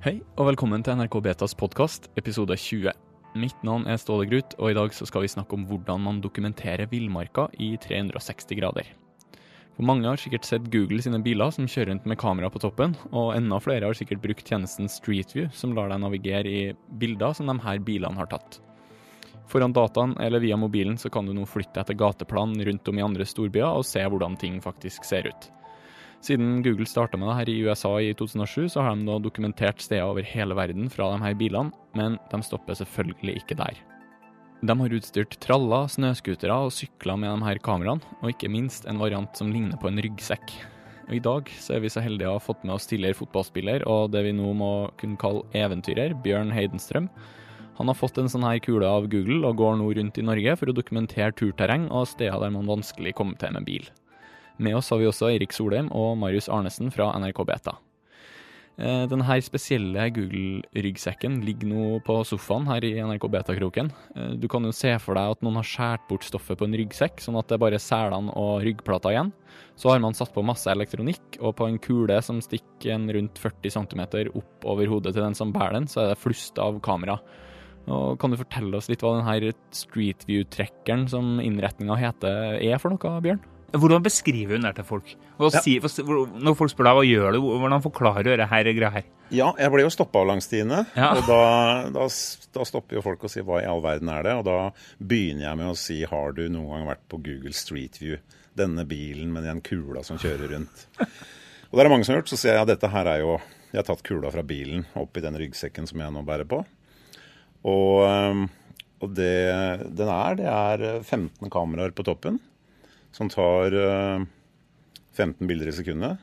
Hei, og velkommen til NRK Betas podkast, episode 20. Mitt navn er Ståle Grut, og i dag skal vi snakke om hvordan man dokumenterer villmarka i 360 grader. For mange har sikkert sett Google sine biler som kjører rundt med kamera på toppen, og enda flere har sikkert brukt tjenesten Street View, som lar deg navigere i bilder som de her bilene har tatt. Foran dataen eller via mobilen så kan du nå flytte etter gateplan rundt om i andre storbyer og se hvordan ting faktisk ser ut. Siden Google starta med det her i USA i 2007, så har de nå dokumentert steder over hele verden fra de her bilene, men de stopper selvfølgelig ikke der. De har utstyrt traller, snøscootere og sykler med de her kameraene, og ikke minst en variant som ligner på en ryggsekk. Og I dag så er vi så heldige å ha fått med oss tidligere fotballspiller og det vi nå må kunne kalle eventyrer, Bjørn Heidenstrøm. Han har fått en sånn her kule av Google og går nå rundt i Norge for å dokumentere turterreng og steder der man vanskelig kommer til med bil. Med oss har vi også Eirik Solheim og Marius Arnesen fra NRK Beta. Eh, Denne spesielle Google-ryggsekken ligger nå på sofaen her i NRK Beta-kroken. Eh, Du kan jo se for deg at noen har skåret bort stoffet på en ryggsekk, sånn at det er bare selene og ryggplata igjen. Så har man satt på masse elektronikk, og på en kule som stikker en rundt 40 cm opp over hodet til den som bærer den, så er det flust av kamera. Og kan du fortelle oss litt hva denne Street View-trekkeren som innretninga heter, er for noe, Bjørn? Hvordan beskriver hun det til folk? Ja. si, når folk spør deg hva gjør du, hvordan forklarer du dette greia her? Ja, jeg ble jo stoppa av langs stiene. Ja. Og da, da, da stopper jo folk og sier hva i all verden er det? Og da begynner jeg med å si har du noen gang vært på Google Street View? Denne bilen med den kula som kjører rundt. Og det er det mange som har gjort. Så sier jeg ja, dette her er jo Jeg har tatt kula fra bilen oppi den ryggsekken som jeg nå bærer på. Og, og det den er, det er 15 kameraer på toppen som tar øh, 15 bilder i sekundet.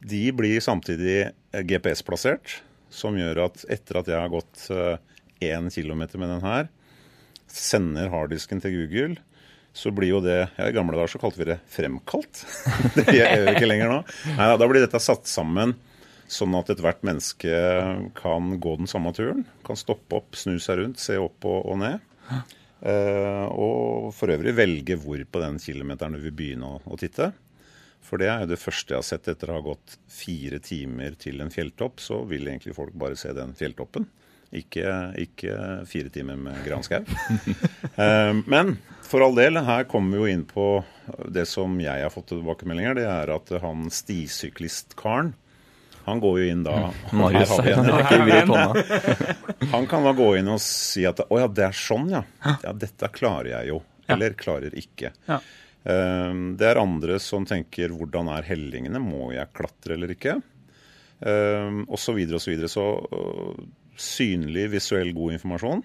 De blir samtidig eh, GPS-plassert, som gjør at etter at jeg har gått én kilometer med den her, sender harddisken til Google, så blir jo det ja, I gamle dager så kalte vi det fremkalt. det gjør vi ikke lenger nå. Nei, da blir dette satt sammen sånn at ethvert menneske kan gå den samme turen. Kan stoppe opp, snu seg rundt, se opp og, og ned. Eh, og for øvrig velge hvor på den kilometeren du vil begynne å, å titte. For det er jo det første jeg har sett etter å ha gått fire timer til en fjelltopp. Så vil egentlig folk bare se den fjelltoppen. Ikke, ikke fire timer med granskau. Eh, men for all del, her kommer vi jo inn på det som jeg har fått tilbakemeldinger. Det er at han stisyklistkaren han går jo inn da Marius Her har vi han en- kan da gå inn og si at å ja, det er sånn, ja. Ja, dette klarer jeg jo. Eller klarer ikke. Ja. Um, det er andre som tenker hvordan er hellingene, må jeg klatre eller ikke? Um, og så videre og så videre. Så uh, synlig, visuell, god informasjon.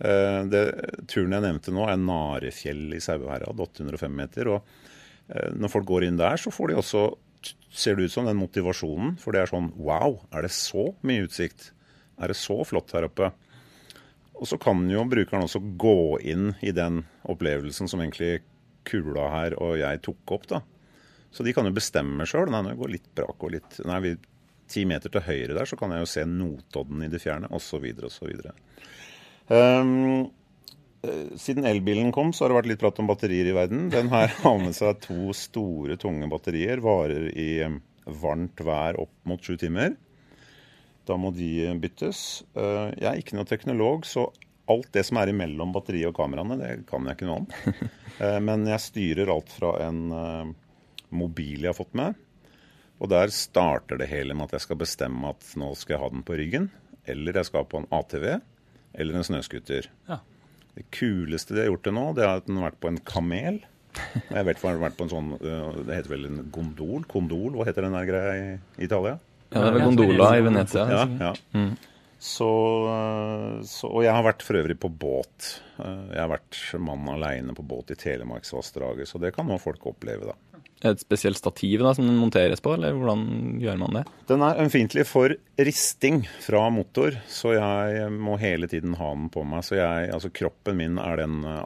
Uh, det, turen jeg nevnte nå er Narefjell i Sauherad, 805 meter. og uh, når folk går inn der, så får de også, ser det ut som, den motivasjonen. For det er sånn wow, er det så mye utsikt? Er det så flott her oppe? Og så kan jo brukeren også gå inn i den opplevelsen som egentlig kula her og jeg tok opp, da. Så de kan jo bestemme sjøl. Nei, nå går litt brak og litt Nei, vi, ti meter til høyre der, så kan jeg jo se Notodden i det fjerne, osv., osv. Um, siden elbilen kom, så har det vært litt prat om batterier i verden. Den her har med seg to store, tunge batterier. Varer i eh, varmt vær opp mot sju timer. Da må de byttes. Eh, Jeg er ikke noen teknolog, så alt det som er imellom batteriet og kameraene, det kan jeg ikke noe om. Eh, Men jeg styrer alt fra en eh, mobil jeg har fått med. Og der starter det hele med at jeg skal bestemme at nå skal jeg ha den på ryggen. Eller jeg skal på en ATV. Eller en snøscooter. Ja. Det kuleste de har gjort til nå, det er at den har vært på en kamel. Jeg vet den har vært på en sånn Det heter vel en gondol? Kondol? Hva heter den der greia i Italia? Ja, det er vel gondola i Venezia. Ja, ja. Så, øh, så, og jeg har vært for øvrig på båt. Øh, Jeg har vært mann aleine på båt i Telemarksvassdraget, så det kan nå folk oppleve, da. Et spesielt stativ da, som den monteres på, eller hvordan gjør man det? Den er ømfintlig for risting fra motor, så jeg må hele tiden ha den på meg. Så jeg, altså kroppen min er den øh,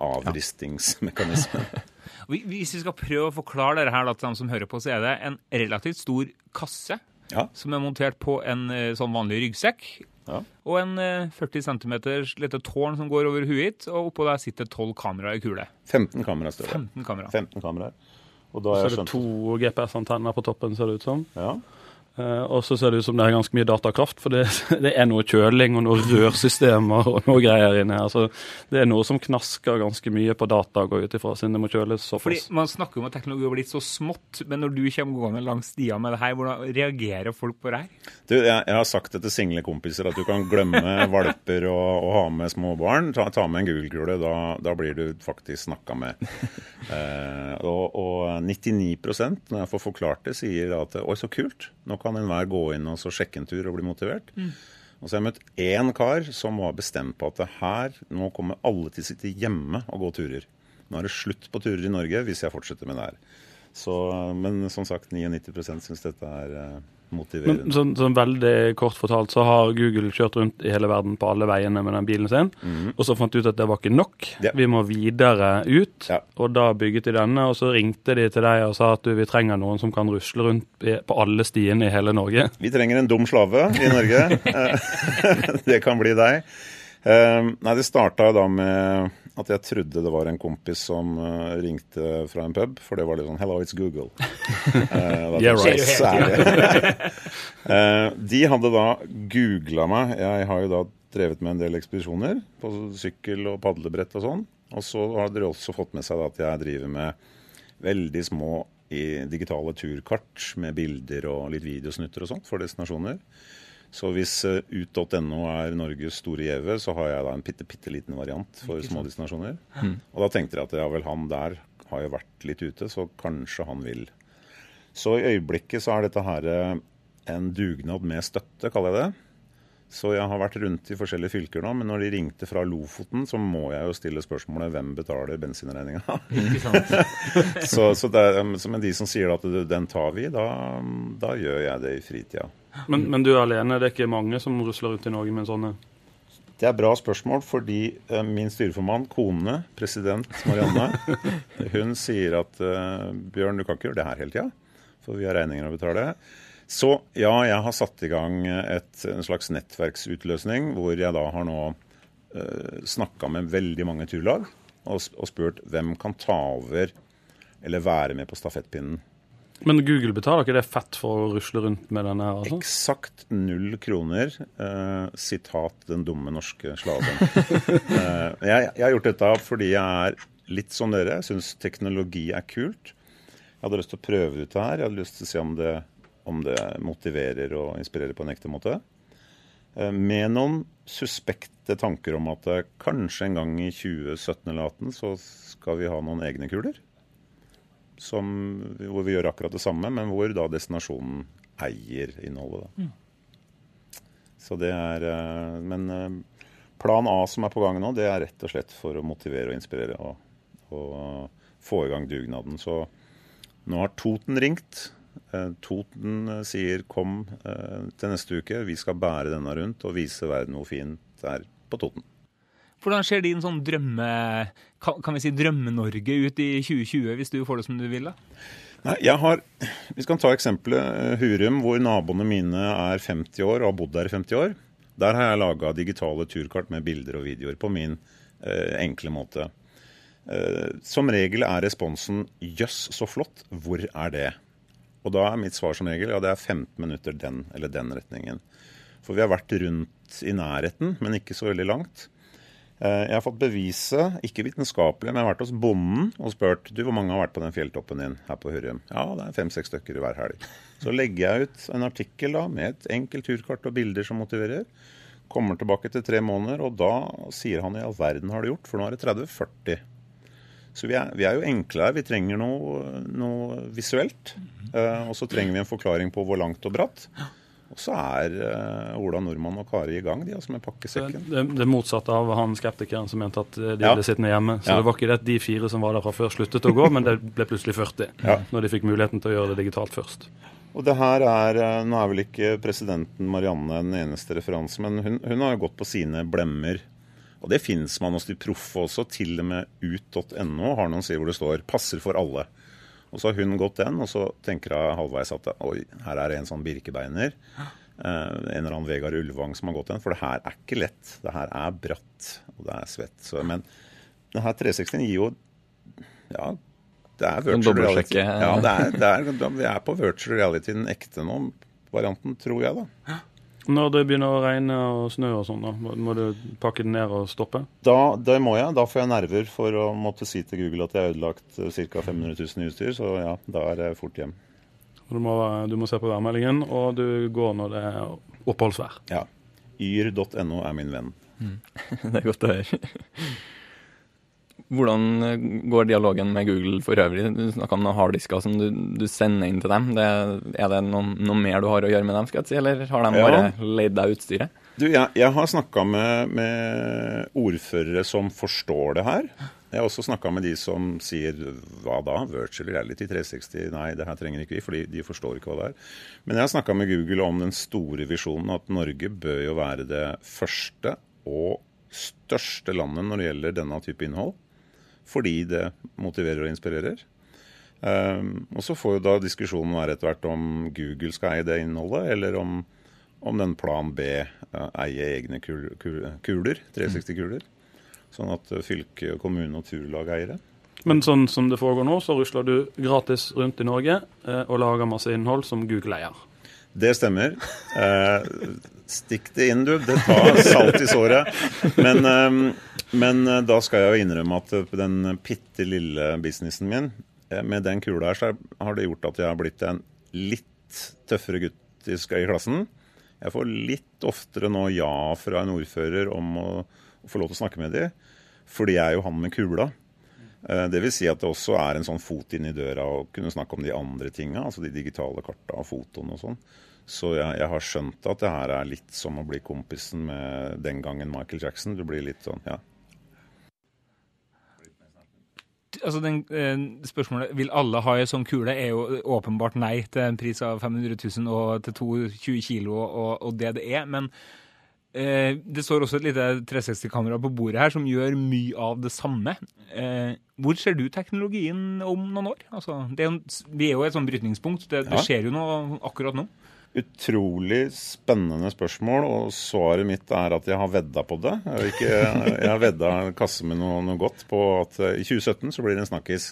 avristingsmekanismen. Ja. Hvis vi skal prøve å forklare dette her da, til dem som hører på, så er det en relativt stor kasse Ja. som er montert på en eh, sånn vanlig ryggsekk. Ja. Og en eh, 40 cm lite tårn som går over huet hit, og oppå der sitter 12 kameraer i kule. 15 kameraer står det. 15 kameraer. 15 kameraer. Og Så er det skjønt to GPS-antenner på toppen, ser det ut som. ja. Eh, og så ser det ut som det er ganske mye datakraft, for det, det er noe kjøling og noe rørsystemer og noe greier inni her. Så det er noe som knasker ganske mye på data, går ut ifra, siden det må kjøles Fordi. Man snakker om at teknologi har blitt så smått, men når du kommer gående langs stia med det her, hvordan reagerer folk på det her? Du, jeg, jeg har sagt det til single kompiser at du kan glemme valper og, og ha med små barn. Ta, ta med en Google-kule, da, da blir du faktisk snakka med. Eh, og, og 99% når jeg får forklart det, sier at oi, så kult. Nå kan enhver gå inn og så sjekke en tur og bli motivert. Og så har jeg møtt én kar som var bestemt på at det her, nå kommer alle til å sitte hjemme og gå turer. Nå er det slutt på turer i Norge hvis jeg fortsetter med det her. Så, men som sagt, 99% syns dette er eh, Men motiverende. sånn, sånn veldig kort fortalt så har Google kjørt rundt i hele verden på alle veiene med den bilen sin, og så fant de ut at det var ikke nok. Ja. Vi må videre ut, Ja. og da bygget de denne, og så ringte de til deg og sa at du, vi trenger noen som kan rusle rundt på alle stiene i hele Norge. Vi trenger en dum slave i Norge. Det kan bli deg. Eh, Nei, Det starta da med at jeg trodde det var en kompis som eh, ringte fra en pub, for det var litt sånn 'Hello, it's Google'. uh, Yeah, right. "Så uh. De hadde da googla meg. Jeg har jo da drevet med en del ekspedisjoner på sykkel og padlebrett og sånn. Og så har dere også fått med seg da at jeg driver med veldig små i digitale turkart med bilder og litt videosnutter og sånt for destinasjoner. Så hvis eh, ut.no er Norges store gjeve, så har jeg da en bitte, bitte liten variant for små destinasjoner. Og da tenkte jeg at ja vel, han der har jo vært litt ute, så kanskje han vil. Så i øyeblikket så er dette her eh, en dugnad med støtte, kaller jeg det. Så jeg har vært rundt i forskjellige fylker nå, men når de ringte fra Lofoten, så må jeg jo stille spørsmålet hvem betaler bensinregninga? Så, så, det er, men de som sier at du, den tar vi, da, da gjør jeg det i fritida. Men, men du er alene, det er ikke mange som rusler rundt i Norge med sånne? Det er bra spørsmål, fordi eh, min styreformann, kone, president Marianne, hun sier at eh, Bjørn, du kan ikke gjøre det her hele tida, for vi har regninger å betale. Så ja, jeg har satt i gang et, en slags nettverksutløsning, hvor jeg da har nå eh, snakka med veldig mange turlag og, og spurt hvem kan ta over eller være med på stafettpinnen. Men Google betaler ikke det fett for å rusle rundt med denne her? altså? Eksakt null kroner. Eh, sitat 'den dumme norske slaven'. Eh, jeg, jeg har gjort dette fordi jeg er litt som dere. Jeg syns teknologi er kult. Jeg hadde lyst til å prøve ut det her. Jeg hadde lyst til å se om det, om det motiverer og inspirerer på en ekte måte. Eh, med noen suspekte tanker om at eh, kanskje en gang i 2017 eller 2018 så skal vi ha noen egne kuler. Som, hvor vi gjør akkurat det samme, men hvor da destinasjonen eier innholdet. Da. Så det er eh, Men plan A som er på gang nå, det er rett og slett for å motivere og inspirere og, og få i gang dugnaden. Så nå har Toten ringt. Eh, Toten eh, sier kom eh, til neste uke, vi skal bære denne rundt og vise verden hvor fint det er på Toten. Hvordan ser din sånn drømme, kan, vi si Drømme-Norge ut i 2020, hvis du får det som du vil? da? Nei, jeg har, Vi skal ta eksempelet Hurum, hvor naboene mine er 50 år og har bodd der i 50 år. Der har jeg laga digitale turkart med bilder og videoer på min eh, enkle måte. Eh, som regel er responsen 'jøss, så flott', hvor er det? Og da er mitt svar som regel ja, det er 15 minutter den eller den retningen. For vi har vært rundt i nærheten, men ikke så veldig langt. Eh, Jeg har fått beviset, ikke vitenskapelig, men jeg har vært hos bonden og spurt du, hvor mange har vært på den fjelltoppen din her på Hurrum. Ja, det er fem-seks stykker hver helg. Så legger jeg ut en artikkel da, med et enkelt turkart og bilder som motiverer. Kommer tilbake til tre måneder, og da sier han i all verden har du gjort, for nå er det 30-40. Så vi er, vi er jo enkle her. Vi trenger noe, noe visuelt. Eh, og så trenger vi en forklaring på hvor langt og bratt. Og så er uh, Ola Nordmann og Kari i gang, de altså med pakkesekken. det, det motsatte av han skeptikeren som mente at eh, de Ja. ble sittende hjemme. Så Ja. det var ikke det at de fire som var der fra før sluttet å gå, men det ble plutselig 40. Ja. Når de fikk muligheten til å gjøre det digitalt først. Og det her er, Nå er vel ikke presidenten Marianne den eneste referanse, men hun, hun har jo gått på sine blemmer. Og det fins man hos de proffe også. Til og med ut.no har noen sider hvor det står 'passer for alle'. Og så har hun gått den, og så tenker hun halvveis at oi, her er det en sånn birkebeiner. Uh, en eller annen Vegard Ulvang som har gått den. For det her er ikke lett. Det her er bratt, og det er svett. Så, men det her 360 gir jo Ja, det er virtual reality. Ja, det er, det er, vi er på virtual reality den ekte nå. varianten, tror jeg, da. Når det begynner å regne og snø og sånn, da, må, du pakke den ned og stoppe? Da, det må jeg. Da får jeg nerver for å måtte si til Google at jeg har ødelagt ca. 500 000 i utstyr, så ja, da er det fort hjem. Du må, du må se på værmeldingen, og du går når det er oppholdsvær. Ja. Yr.no er min venn. Det er godt å høre. Hvordan eh, går dialogen med Google for øvrig? Du snakka om noen harddisker som du, du, sender inn til dem. Det, er det noe, noe, mer du har å gjøre med dem, skal jeg si, eller har de bare ja. leid deg utstyret? Du, jeg, jeg har snakka med, med, ordførere som forstår det her. Jeg har også snakka med de som sier hva da, virtual reality 360, nei det her trenger ikke vi, for de forstår ikke hva det er. Men jeg har snakka med Google om den store visjonen at Norge bør jo være det første og største landet når det gjelder denne type innhold fordi det motiverer og inspirerer. Um, og så får jo da diskusjonen være etter hvert om Google skal eie det innholdet, eller om, om den plan B uh, eier egne kul, kul, kuler, 360-kuler. Sånn at uh, fylke, kommune og turlag eier det. Men sånn som det foregår nå, så rusler du gratis rundt i Norge uh, og lager masse innhold som Google eier. Det stemmer. Eh, stikk det inn, du. Det tar salt i såret. Men, eh, men, uh, da skal jeg jo innrømme at den bitte lille businessen min, eh, med den kula her, så har det gjort at jeg har blitt en litt tøffere gutt i klassen. Jeg får litt oftere nå ja fra en ordfører om å, å få lov til å snakke med dem, fordi jeg er jo han med kula. Eh, det vil si at det også er en sånn fot inn i døra å kunne snakke om de andre tinga, altså de digitale karta og fotoene og sånn. Så jeg, jeg, har skjønt at det her er litt som å bli kompisen med den gangen Michael Jackson. Du blir litt sånn, ja. Altså den, eh, spørsmålet Vil alle ha ei sånn kule? er jo åpenbart nei til en pris av 500 000 og til 22 kilo og, og det det er. Men eh, det står også et lite 360-kamera på bordet her som gjør mye av det samme. Eh, hvor ser du teknologien om noen år? Altså, er, vi er jo et sånn brytningspunkt. Det, ja. det skjer jo noe akkurat nå. Utrolig spennende spørsmål, og svaret mitt er at jeg har vedda på det. Jeg ikke, jeg har vedda kasse med noe, noe, godt på at eh, i 2017 så blir det en snakkis.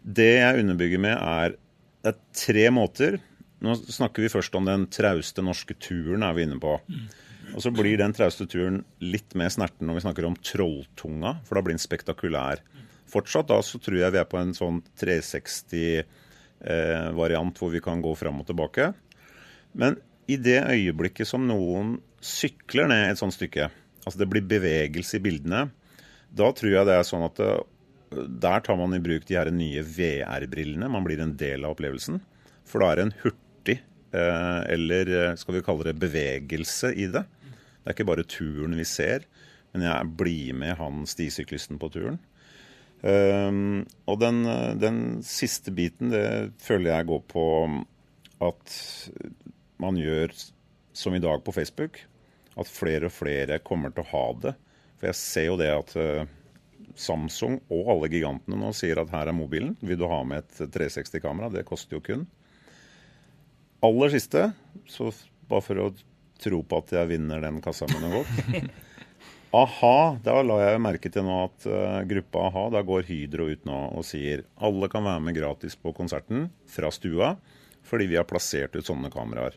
Det jeg underbygger med, er det er tre måter. Nå snakker vi først om den trauste norske turen, er vi inne på. Og så blir den trauste turen litt mer snerten når vi snakker om Trolltunga, for da blir den spektakulær. Fortsatt da så tror jeg vi er på en sånn 360-variant eh, hvor vi kan gå fram og tilbake. Men i det øyeblikket som noen sykler ned et sånt stykke, altså det blir bevegelse i bildene, da tror jeg det er sånn at det, der tar man i bruk de her nye VR-brillene. Man blir en del av opplevelsen. For da er det en hurtig, eh, eller eh, skal vi kalle det bevegelse i det. Det er ikke bare turen vi ser, men jeg blir med han stisyklisten på turen. Um, og den, den, siste biten, det føler jeg går på at man gjør som i dag på Facebook. At flere og flere kommer til å ha det. For jeg ser jo det at uh, Samsung og alle gigantene nå sier at her er mobilen. Vil du ha med et 360-kamera? Det koster jo kun. Aller siste, så bare for å tro på at jeg vinner den kassa med noe godt A-ha, da la jeg merke til nå at uh, gruppa A-ha, da går Hydro ut nå og sier alle kan være med gratis på konserten fra stua fordi vi har plassert ut sånne kameraer.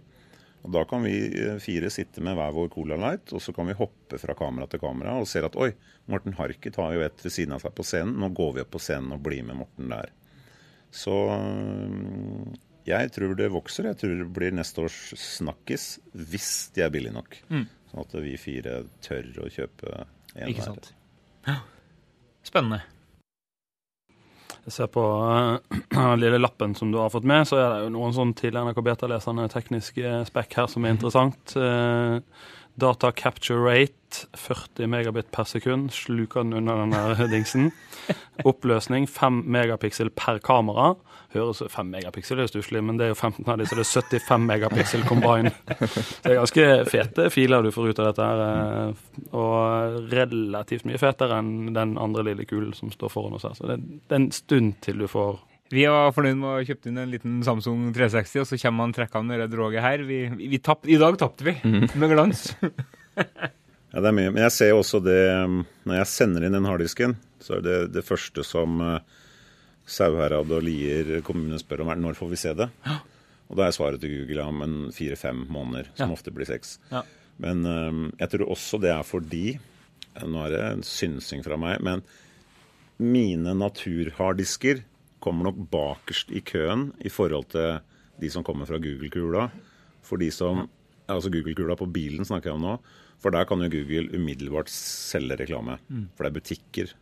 Og Da kan vi eh, fire sitte med hver vår Cola Light, og så kan vi hoppe fra kamera til kamera og ser at oi, Morten Harket har jo et ved siden av seg på scenen. Nå går vi opp på scenen og blir med Morten der. Så mm, jeg tror det vokser. Jeg tror det blir neste års snakkis hvis de er billige nok. Mm. Sånn at vi fire tør å kjøpe en Ikke sant. Ja. Spennende. Jeg ser på uh, den lille lappen som du har fått med, så er det jo noen sånn til NRK Beta-leserne tekniske spekk her som er interessant. Uh, data capture rate 40 megabit per sekund. Sluker den under denne dingsen. Oppløsning 5 megapiksel per kamera. Høres 5 megapiksel er stusslig, men det er jo 15 av de, så det er 75 megapiksel combine. Det er ganske fete filer du får ut av dette her. Eh, og relativt mye fetere enn den andre lille kulen som står foran oss her. Så det er en stund til du får vi var fornøyd med å kjøpe inn en liten Samsung 360, og så kommer han trekkende det droget her. Vi, vi tapp, I dag tapte vi, mm. med glans. ja, det er mye. Men jeg ser jo også det Når jeg sender inn den harddisken, så er det det første som uh, Sauherad og Lier kommune spør om er når får vi se det. Og da er svaret til Google om en fire-fem måneder, som Ja. ofte blir seks. Ja. Men øhm, jeg tror også det er fordi Nå er det en synsing fra meg, men mine naturharddisker kommer nok bakerst i køen i forhold til de som kommer fra Google-kula. For de som Altså Google-kula på bilen snakker jeg om nå. For der kan jo Google umiddelbart selge reklame. For det er butikker.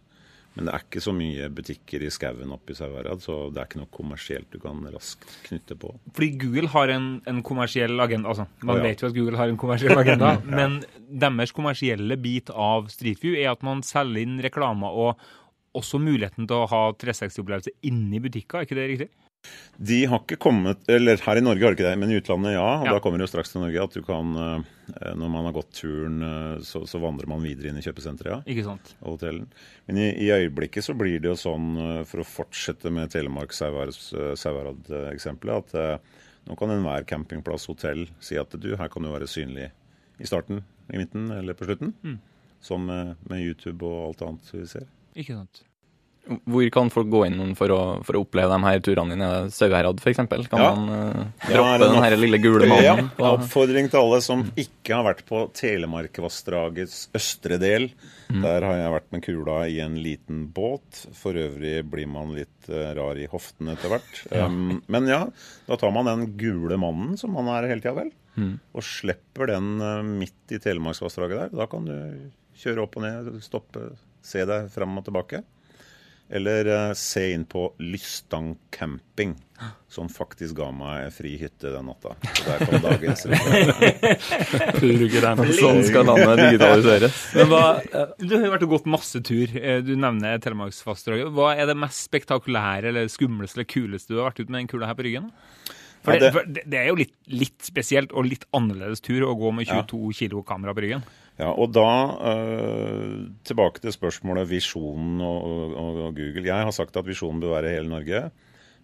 Men det er ikke så mye butikker i skauen oppe i Sauherad, så det er ikke noe kommersielt du kan raskt knytte på. Fordi Google har en, en kommersiell agenda. altså Man oh, ja. vet jo at Google har en kommersiell agenda, men deres kommersielle bit av Street View er at man selger inn reklamer og også muligheten til å ha 360-opplevelse inni butikker. Er ikke det riktig? De har ikke kommet Eller her i Norge har de ikke det, men i utlandet ja. Og Ja. da kommer det jo straks til Norge at du kan eh, Når man har gått turen, eh, så, så vandrer man videre inn i kjøpesenteret, ja. Ikke sant? Og hotellen. Men i, i øyeblikket så blir det jo sånn, eh, for å fortsette med Telemark-Sauherad-eksempelet, at eh, nå kan enhver campingplass, hotell, si at du, her kan du være synlig i starten, i midten eller på slutten. Som med, med YouTube og alt annet vi ser. Ikke sant? Hvor kan folk gå inn for å, for å oppleve de her turene dine? Sauherad f.eks.? Kan Ja. man uh, droppe ja, den her lille gule Ja, mannen? på- oppfordring til alle som ikke har vært på Telemarkvassdragets østre del. Der har jeg vært med kula i en liten båt. For øvrig blir man litt eh, rar i hoften etter hvert. Um, men ja, da tar man den gule mannen som man er hele tida, vel. Og slipper den eh, midt i Telemarksvassdraget der. Da kan du kjøre opp og ned, stoppe, se deg fram og tilbake. Eller eh, se inn på Lystang camping, som faktisk ga meg fri hytte den natta. Så der kom dagens reklame. Sånn skal landet digitaliseres. Men hva, eh, Du har jo vært og gått masse tur. Eh, Du nevner Telemarksvassdraget. Hva er det mest spektakulære eller skumleste eller kuleste du har vært ute med den kula her på ryggen? For Ja, det, det- for det, er jo litt, litt spesielt og litt annerledes tur å gå med Ja. 22 kilo kamera på ryggen. Ja, og da øh, tilbake til spørsmålet visjonen og, og, og Google. Jeg har sagt at visjonen bør være hele Norge.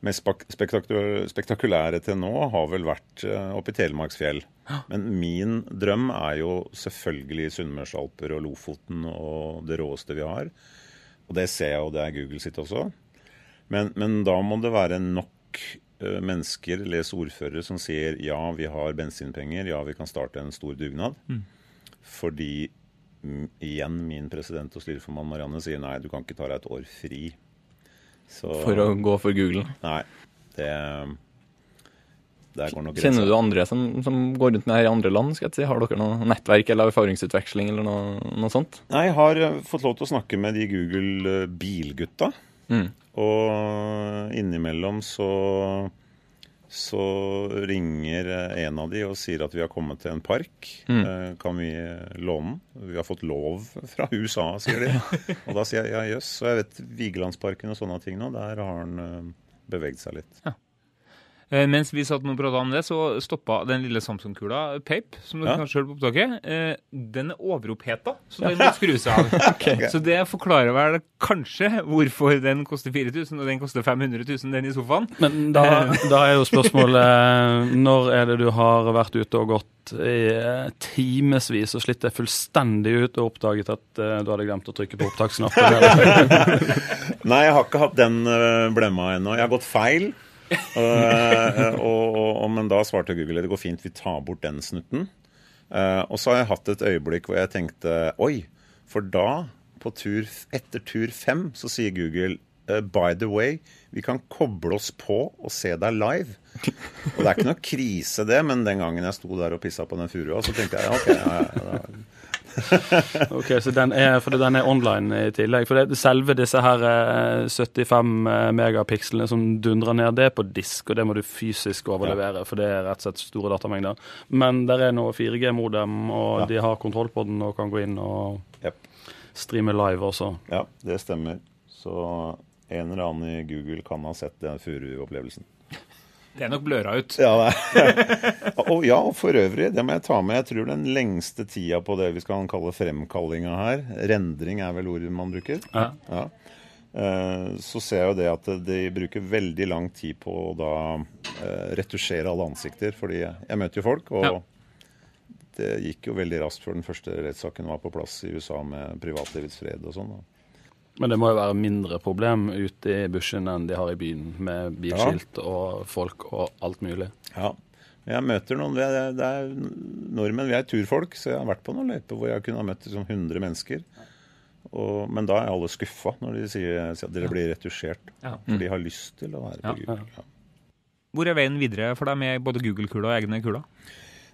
Mest spektakulære, til nå har vel vært øh, oppe i Telemarksfjell. Men min drøm er jo selvfølgelig Sunnmørsalper og Lofoten og det råeste vi har. Og det ser jeg og det er Google sitt også. Men, men da må det være nok øh, mennesker, les ordførere, som sier ja, vi har bensinpenger, ja, vi kan starte en stor dugnad. Fordi igjen min president og styreformann Marianne sier nei, du kan ikke ta deg et år fri. Så For å gå for Google. Nei, det det går nok Kjenner du andre som, som går rundt med her i andre land? skal jeg si? Har dere noe nettverk eller erfaringsutveksling eller noe, noe sånt? Nei, jeg har eh, fått lov til å snakke med de Google eh, bilgutta. Mm. Og innimellom så så ringer eh, en av de og sier at vi har kommet til en park. Mm. Eh, Kan vi låne den? Vi har fått lov fra USA, sier de. Og da sier jeg ja, jøss. Og jeg vet Vigelandsparken og sånne ting nå, der har han eh, beveget seg litt. Eh, mens vi satt og prata om det, så stoppa den lille Samsung-kula Pape, som dere Ja. kanskje hørte på opptaket. Eh, den er overoppheta, så den må skrus av. Så det forklarer vel kanskje hvorfor den koster 4000 og den koster 500 000, den i sofaen. Men da, da er jo spørsmålet Når er det du har vært ute og gått i eh, timevis og slitt deg fullstendig ut og oppdaget at eh, du hadde glemt å trykke på opptaksknappen? Nei, jeg har ikke hatt den blemma ennå. Jeg har gått feil. Eh, og, og, og, men da svarte Google det går fint, vi tar bort den snutten. Eh, og så har jeg hatt et øyeblikk hvor jeg tenkte oi, for da, på tur, etter tur fem, så sier Google eh, By the way, vi kan koble oss på og se deg live. Og det er ikke noe krise, det, men den gangen jeg sto der og pissa på den furua, så tenkte jeg OK, ja, ja, ja, Ok, så den er, for den er online i tillegg. For det, selve disse her eh, 75 megapikslene som dundrer ned, det er på disk, og det må du fysisk overlevere, for det er rett og slett store datamengder. Men der er nå 4G-modem, og Ja. de har kontroll på den og kan gå inn og yep. streame live også. ja, det stemmer. Så en eller annen i Google kan ha sett den furuopplevelsen. Det er nok bløra ut. Ja, og ja, for øvrig, det må jeg ta med. Jeg tror den lengste tida på det vi skal kalle fremkallinga her, rendring er vel ordet man bruker, Ja. ja. Eh, så ser jeg jo det at de bruker veldig lang tid på å da eh, retusjere alle ansikter. Fordi jeg møter jo folk, og det gikk jo veldig raskt før den første rettssaken var på plass i USA med privatlivets fred og sånn. Men det må jo være mindre problem ute i bushen enn de har i byen, med bilskilt og folk og alt mulig. Ja. Jeg møter noen, det er, det er nordmenn, vi er turfolk, så jeg har vært på noen løyper hvor jeg kunne ha møtt liksom 100 mennesker. Og, men da er alle skuffa når de sier, sier at dere blir retusjert. Ja. For de har lyst til å være på Ja. Google. Ja. Hvor er veien videre for deg med både Google-kula og egne kuler?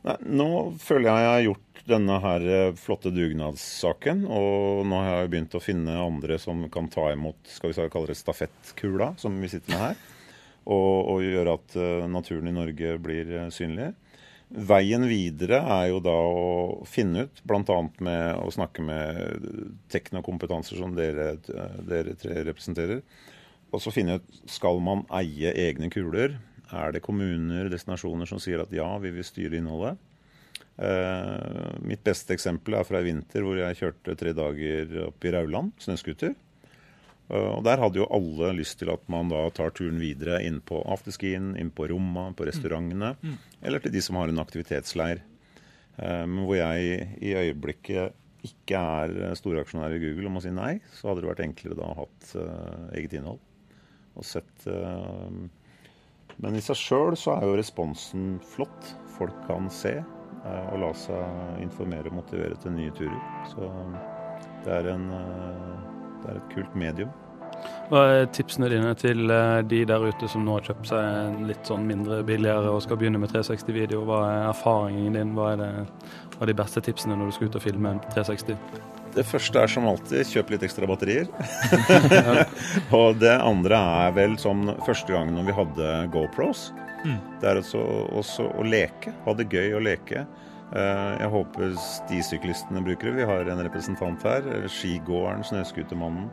Nei, nå føler jeg jeg har gjort denne her eh, flotte dugnadssaken. Og nå har jeg begynt å finne andre som kan ta imot skal vi kalle det stafettkula, som vi sitter med her. Og, og gjøre at eh, naturen i Norge blir eh, synlig. Veien videre er jo da å finne ut, bl.a. med å snakke med teknokompetanser som dere, dere tre representerer. Og så finne ut skal man eie egne kuler. Er det kommuner, destinasjoner som sier at ja, vi vil styre innholdet? Eh, mitt beste eksempel er fra i vinter hvor jeg kjørte tre dager opp i Rauland, snøscooter. Eh, og der hadde jo alle lyst til at man da tar turen videre inn på afterskien, inn på Romma, på restaurantene. Eller til de som har en aktivitetsleir. Eh, men hvor jeg i øyeblikket ikke er storaksjonær i Google og må si nei, så hadde det vært enklere da å ha hatt eget innhold. Og sett Men i seg sjøl så er jo responsen flott. Folk kan se eh, og la seg informere og motivere til nye turer. Så det er, en, eh, det er et kult medium. Hva er tipsene dine til eh, de der ute som nå har kjøpt seg en litt sånn mindre billigere og skal begynne med 360-video? Hva er erfaringen din? Hva er, det, hva er de beste tipsene når du skal ut og filme 360? Det første er som alltid kjøp litt ekstra batterier. og det andre er vel som første gangen når vi hadde GoPros. Det er altså også å leke. Ha det gøy å leke. Eh, Jeg håper stisyklistene bruker det. Vi har en representant her. Skigåeren, Snøscootermannen.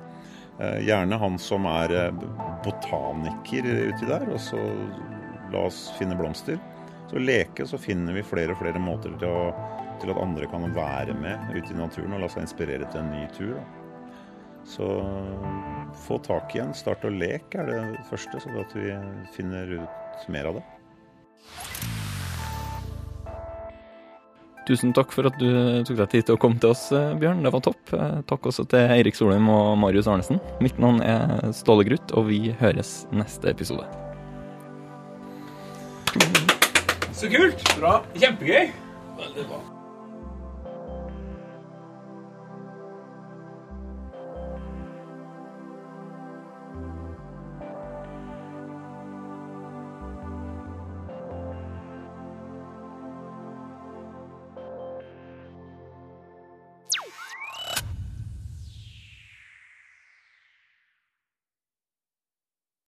Eh, Gjerne han som er eh, botaniker uti der. Og så la oss finne blomster. Så leke, så finner vi flere og flere måter til, å, til at andre kan være med ute i naturen og la seg inspirere til en ny tur. Da. Så få tak i en. Start å leke er det første, så at vi finner ut mer av det. Tusen takk for at du tok deg tid til å komme til oss, eh, Bjørn. Det var topp. Eh, Takk også til Eirik Solheim og Marius Arnesen. Mitt navn er Ståle Gruth, og vi høres neste episode. Så kult! Bra. Kjempegøy. Veldig bra.